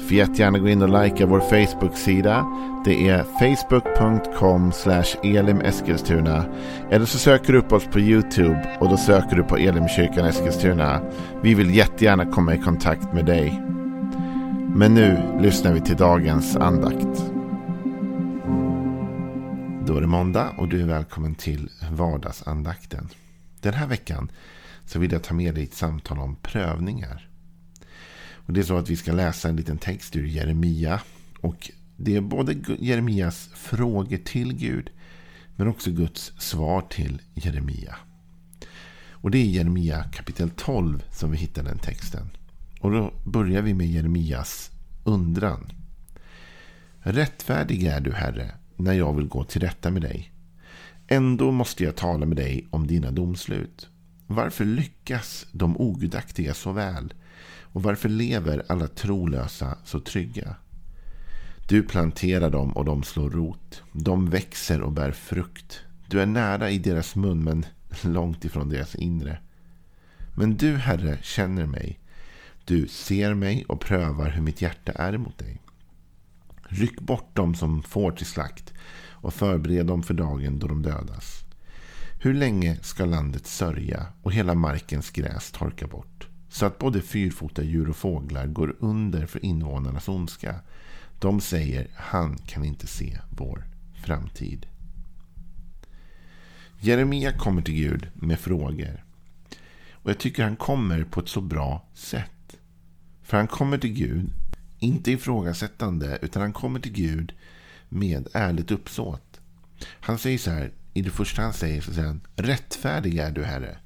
Får jättegärna gå in och likea vår Facebook-sida. Det är facebook.com elimeskilstuna. Eller så söker du upp oss på YouTube och då söker du på Elimkyrkan Eskilstuna. Vi vill jättegärna komma i kontakt med dig. Men nu lyssnar vi till dagens andakt. Då är det måndag och du är välkommen till vardagsandakten. Den här veckan så vill jag ta med dig ett samtal om prövningar. Och det är så att vi ska läsa en liten text ur Jeremia. Och det är både Jeremias frågor till Gud. Men också Guds svar till Jeremia. Och det är Jeremia kapitel 12 som vi hittar den texten. Och då börjar vi med Jeremias undran. Rättfärdig är du, Herre, när jag vill gå till rätta med dig. Ändå måste jag tala med dig om dina domslut. Varför lyckas de ogudaktiga så väl? Och varför lever alla trolösa så trygga? Du planterar dem och de slår rot. De växer och bär frukt. Du är nära i deras mun men långt ifrån deras inre. Men du, Herre, känner mig. Du ser mig och prövar hur mitt hjärta är mot dig. Ryck bort dem som får till slakt och förbered dem för dagen då de dödas. Hur länge ska landet sörja och hela markens gräs torka bort? Så att både fyrfota djur och fåglar går under för invånarnas ondska. De säger han kan inte se vår framtid. Jeremia kommer till Gud med frågor. Och jag tycker han kommer på ett så bra sätt. För han kommer till Gud, inte ifrågasättande, utan han kommer till Gud med ärligt uppsåt. Han säger så här, i det första han säger så säger han, rättfärdig är du Herre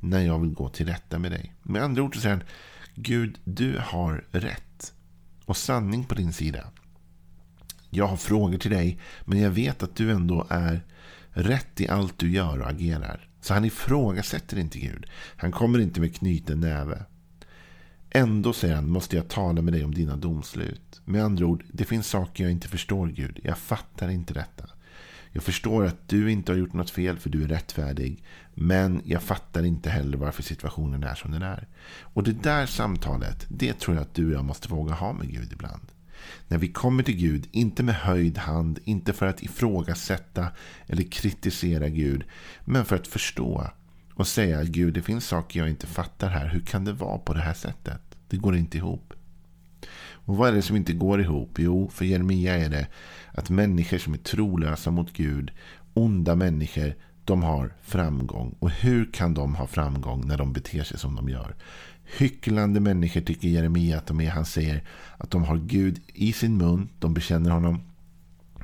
när jag vill gå till rätta med dig. Med andra ord så säger han, Gud, du har rätt och sanning på din sida. Jag har frågor till dig, men jag vet att du ändå är rätt i allt du gör och agerar. Så han ifrågasätter inte Gud. Han kommer inte med knuten näve. Ändå, säger han, måste jag tala med dig om dina domslut. Med andra ord, det finns saker jag inte förstår Gud. Jag fattar inte detta. Jag förstår att du inte har gjort något fel för du är rättfärdig. Men jag fattar inte heller varför situationen är som den är. Och det där samtalet, det tror jag att du och jag måste våga ha med Gud ibland. När vi kommer till Gud, inte med höjd hand, inte för att ifrågasätta eller kritisera Gud, men för att förstå och säga Gud, det finns saker jag inte fattar här. Hur kan det vara på det här sättet? Det går inte ihop. Och vad är det som inte går ihop? Jo, för Jeremia är det att människor som är trolösa mot Gud, onda människor, de har framgång. Och hur kan de ha framgång när de beter sig som de gör? Hycklande människor tycker Jeremia att de är. Han säger att de har Gud i sin mun, de bekänner honom.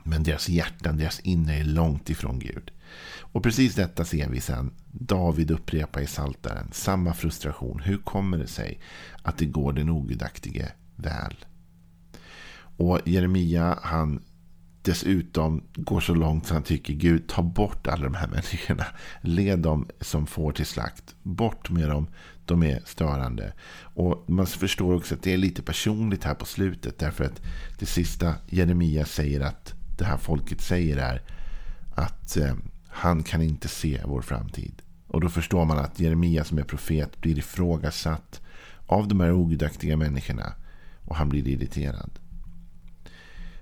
Men deras hjärtan, deras inre är långt ifrån Gud. Och precis detta ser vi sen David upprepa i Saltaren. Samma frustration. Hur kommer det sig att det går den ogudaktige väl? Och Jeremia han dessutom går så långt så han tycker Gud ta bort alla de här människorna. Led dem som får till slakt. Bort med dem. De är störande. Och man förstår också att det är lite personligt här på slutet. Därför att det sista Jeremia säger att det här folket säger är att eh, han kan inte se vår framtid. Och då förstår man att Jeremia som är profet blir ifrågasatt av de här ogudaktiga människorna. Och han blir irriterad.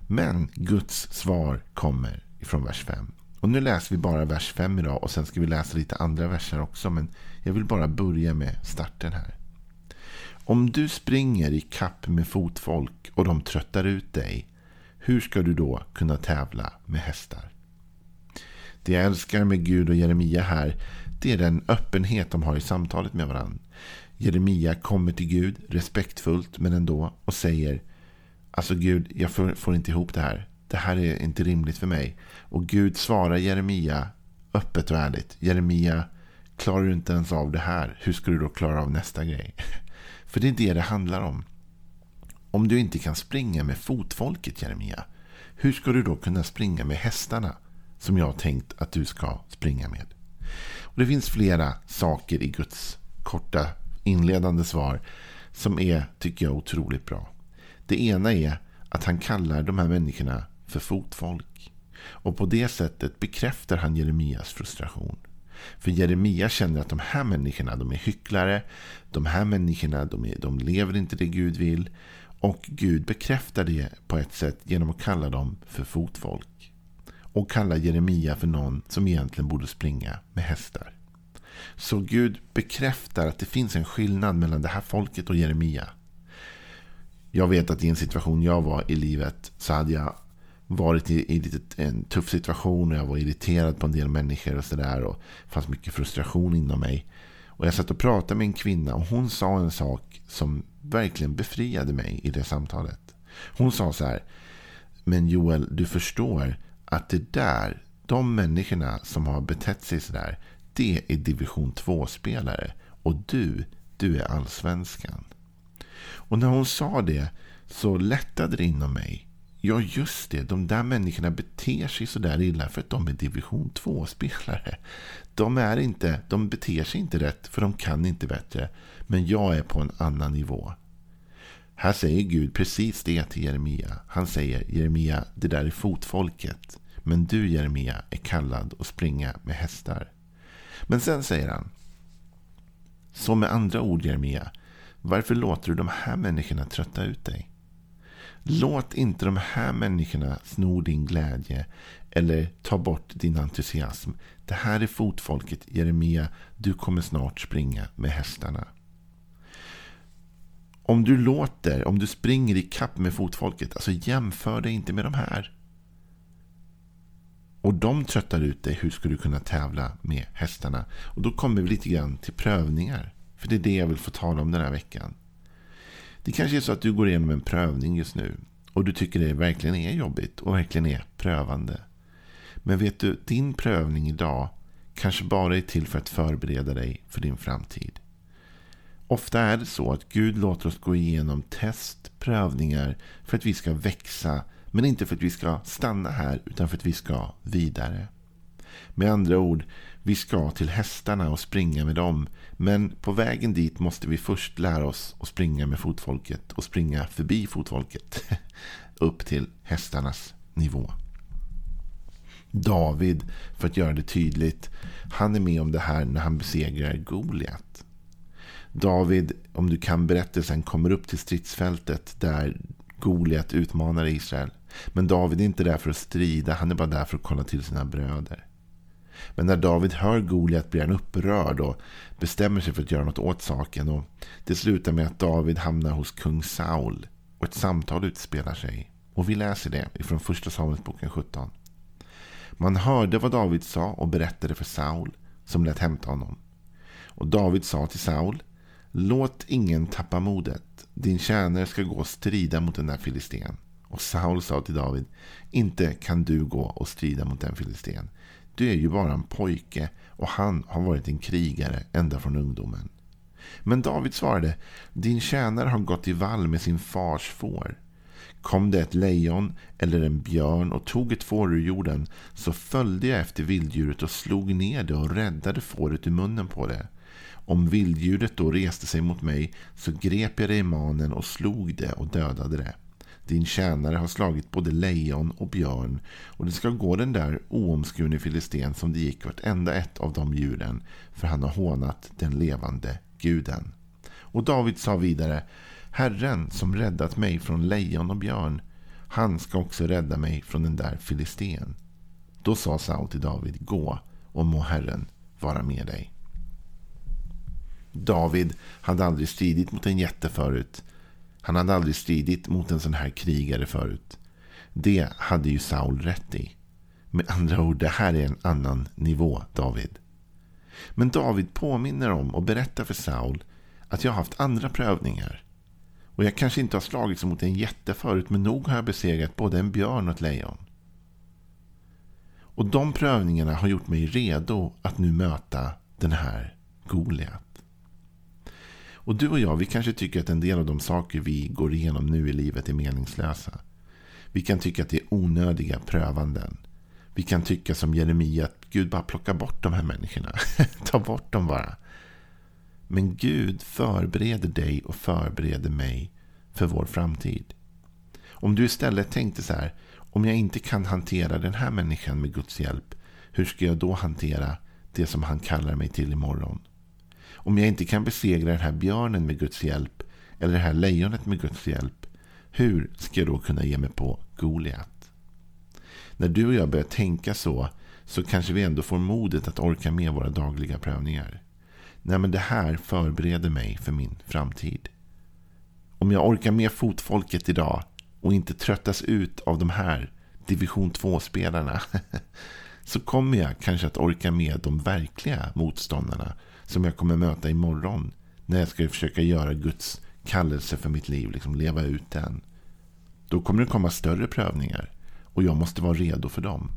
Men Guds svar kommer ifrån vers 5. Och nu läser vi bara vers 5 idag och sen ska vi läsa lite andra verser också. Men jag vill bara börja med starten här. Om du springer i kapp med fotfolk och de tröttar ut dig. Hur ska du då kunna tävla med hästar? Det jag älskar med Gud och Jeremia här. Det är den öppenhet de har i samtalet med varandra. Jeremia kommer till Gud respektfullt men ändå och säger Alltså Gud, jag får, får, inte ihop det här. Det här är inte rimligt för mig. Och Gud svarar Jeremia öppet och ärligt. Jeremia, klarar du inte ens av det här, hur ska du då klara av nästa grej? För det är det det handlar om. Om du inte kan springa med fotfolket, Jeremia, hur ska du då kunna springa med hästarna som jag har tänkt att du ska springa med? Och Det finns flera saker i Guds korta inledande svar som är, tycker jag, otroligt bra. Det ena är att han kallar de här människorna för fotfolk. Och på det sättet bekräftar han Jeremias frustration. För Jeremia känner att de här människorna de är hycklare. De här människorna de, är, de lever inte det Gud vill. Och Gud bekräftar det på ett sätt genom att kalla dem för fotfolk. Och kalla Jeremia för någon som egentligen borde springa med hästar. Så Gud bekräftar att det finns en skillnad mellan det här folket och Jeremia. Jag vet att i en situation jag var i livet så hade jag varit i, i en tuff situation och jag var irriterad på en del människor och sådär. Det fanns mycket frustration inom mig. Och jag satt och pratade med en kvinna och hon sa en sak som verkligen befriade mig i det samtalet. Hon sa så här. Men Joel, du förstår att det där, de människorna som har betett sig sådär, det är division 2-spelare. Och du, du är allsvenskan. Och när hon sa det så lättade det inom mig. Ja, just det. De där människorna beter sig så där illa för att de är division 2-spelare. De, är inte, de beter sig inte rätt för de kan inte bättre. Men jag är på en annan nivå. Här säger Gud precis det till Jeremia. Han säger Jeremia, det där är fotfolket. Men du Jeremia är kallad att springa med hästar. Men sen säger han. Så med andra ord Jeremia. Varför låter du de här människorna trötta ut dig? Låt inte de här människorna sno din glädje eller ta bort din entusiasm. Det här är fotfolket Jeremia. Du kommer snart springa med hästarna. Om du låter, om du springer i kapp med fotfolket, alltså jämför dig inte med de här. Och de tröttar ut dig, hur ska du kunna tävla med hästarna? Och då kommer vi lite grann till prövningar. För det är det jag vill få tala om den här veckan. Det kanske är så att du går igenom en prövning just nu. Och du tycker det verkligen är jobbigt och verkligen är prövande. Men vet du, din prövning idag kanske bara är till för att förbereda dig för din framtid. Ofta är det så att Gud låter oss gå igenom test, prövningar för att vi ska växa. Men inte för att vi ska stanna här utan för att vi ska vidare. Med andra ord, vi ska till hästarna och springa med dem. Men på vägen dit måste vi först lära oss att springa med fotfolket och springa förbi fotfolket. Upp till hästarnas nivå. David, för att göra det tydligt, han är med om det här när han besegrar Goliat. David, om du kan berättelsen, kommer upp till stridsfältet där Goliat utmanar Israel. Men David är inte där för att strida, han är bara där för att kolla till sina bröder. Men när David hör Goliat blir han upprörd och bestämmer sig för att göra något åt saken. Och det slutar med att David hamnar hos kung Saul och ett samtal utspelar sig. Och vi läser det ifrån första Samuelsboken 17. Man hörde vad David sa och berättade för Saul som lät hämta honom. Och David sa till Saul Låt ingen tappa modet. Din tjänare ska gå och strida mot den där filisten. Och Saul sa till David Inte kan du gå och strida mot den filisten. Du är ju bara en pojke och han har varit en krigare ända från ungdomen. Men David svarade, din tjänare har gått i vall med sin fars får. Kom det ett lejon eller en björn och tog ett får ur jorden så följde jag efter vilddjuret och slog ner det och räddade fåret ur munnen på det. Om vilddjuret då reste sig mot mig så grep jag det i manen och slog det och dödade det. Din tjänare har slagit både lejon och björn och det ska gå den där oomskurne filisten som det gick vartenda ett av de djuren för han har hånat den levande guden. Och David sa vidare Herren som räddat mig från lejon och björn han ska också rädda mig från den där filisten. Då sa Saul till David Gå och må Herren vara med dig. David hade aldrig stridit mot en jätte förut han hade aldrig stridit mot en sån här krigare förut. Det hade ju Saul rätt i. Med andra ord, det här är en annan nivå, David. Men David påminner om och berättar för Saul att jag har haft andra prövningar. Och jag kanske inte har slagits mot en jätte förut, men nog har jag besegrat både en björn och ett lejon. Och de prövningarna har gjort mig redo att nu möta den här Goliat. Och du och jag, vi kanske tycker att en del av de saker vi går igenom nu i livet är meningslösa. Vi kan tycka att det är onödiga prövanden. Vi kan tycka som Jeremia att Gud bara plockar bort de här människorna. Ta bort dem bara. Men Gud förbereder dig och förbereder mig för vår framtid. Om du istället tänkte så här. Om jag inte kan hantera den här människan med Guds hjälp. Hur ska jag då hantera det som han kallar mig till imorgon? Om jag inte kan besegra den här björnen med Guds hjälp. Eller det här lejonet med Guds hjälp. Hur ska jag då kunna ge mig på Goliat? När du och jag börjar tänka så. Så kanske vi ändå får modet att orka med våra dagliga prövningar. Nej men det här förbereder mig för min framtid. Om jag orkar med fotfolket idag och inte tröttas ut av de här division 2-spelarna så kommer jag kanske att orka med de verkliga motståndarna som jag kommer möta imorgon när jag ska försöka göra Guds kallelse för mitt liv, liksom leva ut den. Då kommer det komma större prövningar och jag måste vara redo för dem.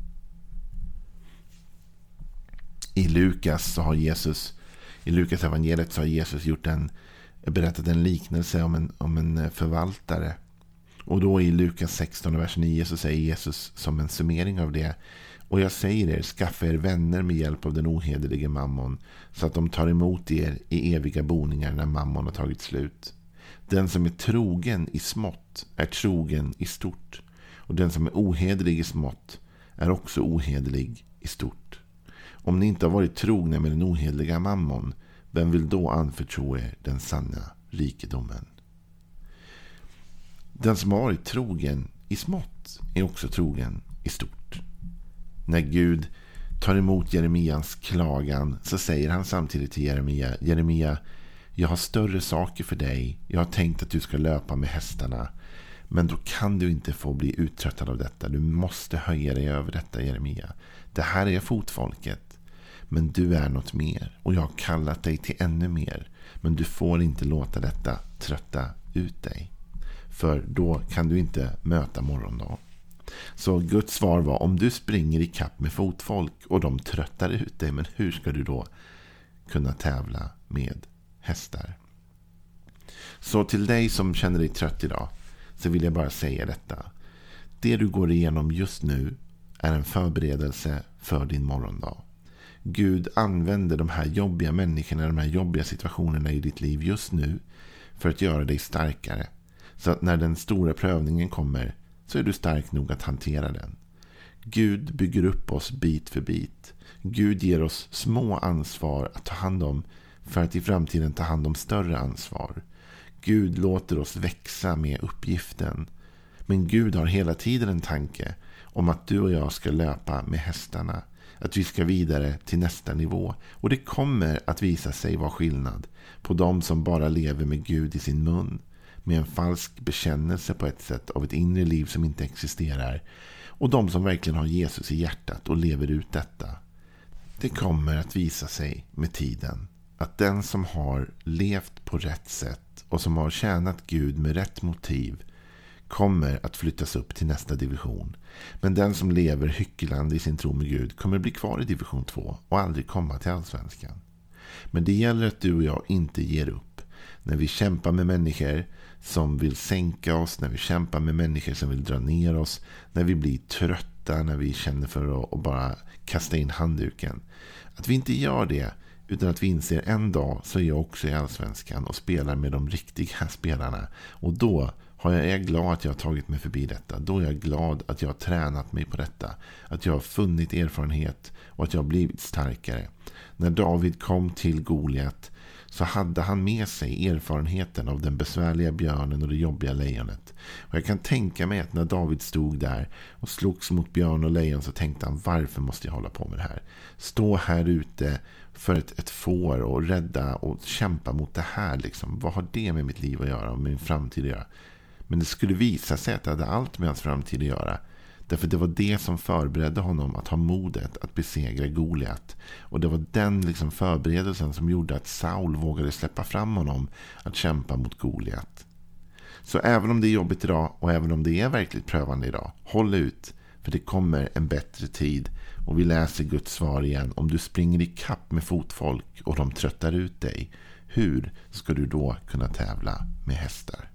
I Lukas så har Jesus i Lukas evangeliet så har Jesus gjort en, berättat en liknelse om en, om en förvaltare. Och då i Lukas 16, vers 9 så säger Jesus som en summering av det. Och jag säger er, skaffa er vänner med hjälp av den ohederlige mammon. Så att de tar emot er i eviga boningar när mammon har tagit slut. Den som är trogen i smått är trogen i stort. Och den som är ohederlig i smått är också ohederlig i stort. Om ni inte har varit trogna med den ohederliga mammon, vem vill då anförtro er den sanna rikedomen? Den som har varit trogen i smått är också trogen i stort. När Gud tar emot Jeremias klagan så säger han samtidigt till Jeremia, Jeremia, jag har större saker för dig. Jag har tänkt att du ska löpa med hästarna. Men då kan du inte få bli uttröttad av detta. Du måste höja dig över detta Jeremia. Det här är fotfolket. Men du är något mer och jag har kallat dig till ännu mer. Men du får inte låta detta trötta ut dig. För då kan du inte möta morgondagen. Så Guds svar var om du springer i kapp med fotfolk och de tröttar ut dig. Men hur ska du då kunna tävla med hästar? Så till dig som känner dig trött idag så vill jag bara säga detta. Det du går igenom just nu är en förberedelse för din morgondag. Gud använder de här jobbiga människorna, de här jobbiga situationerna i ditt liv just nu för att göra dig starkare. Så att när den stora prövningen kommer så är du stark nog att hantera den. Gud bygger upp oss bit för bit. Gud ger oss små ansvar att ta hand om för att i framtiden ta hand om större ansvar. Gud låter oss växa med uppgiften. Men Gud har hela tiden en tanke om att du och jag ska löpa med hästarna. Att vi ska vidare till nästa nivå. Och det kommer att visa sig vara skillnad på de som bara lever med Gud i sin mun. Med en falsk bekännelse på ett sätt av ett inre liv som inte existerar. Och de som verkligen har Jesus i hjärtat och lever ut detta. Det kommer att visa sig med tiden att den som har levt på rätt sätt och som har tjänat Gud med rätt motiv kommer att flyttas upp till nästa division. Men den som lever hycklande i sin tro med Gud kommer bli kvar i division 2 och aldrig komma till allsvenskan. Men det gäller att du och jag inte ger upp. När vi kämpar med människor som vill sänka oss, när vi kämpar med människor som vill dra ner oss, när vi blir trötta, när vi känner för att bara kasta in handduken. Att vi inte gör det, utan att vi inser en dag så är jag också i allsvenskan och spelar med de riktiga spelarna. Och då har jag, är jag glad att jag har tagit mig förbi detta. Då är jag glad att jag har tränat mig på detta. Att jag har funnit erfarenhet och att jag har blivit starkare. När David kom till Goliat så hade han med sig erfarenheten av den besvärliga björnen och det jobbiga lejonet. Och jag kan tänka mig att när David stod där och slogs mot björn och lejon så tänkte han varför måste jag hålla på med det här? Stå här ute för ett, ett får och rädda och kämpa mot det här. Liksom. Vad har det med mitt liv att göra och min framtid att göra? Men det skulle visa sig att det hade allt med hans framtid att göra. Därför det var det som förberedde honom att ha modet att besegra Goliat. Och det var den liksom förberedelsen som gjorde att Saul vågade släppa fram honom att kämpa mot Goliat. Så även om det är jobbigt idag och även om det är verkligt prövande idag, håll ut. För det kommer en bättre tid. Och vi läser Guds svar igen. Om du springer i kapp med fotfolk och de tröttar ut dig, hur ska du då kunna tävla med hästar?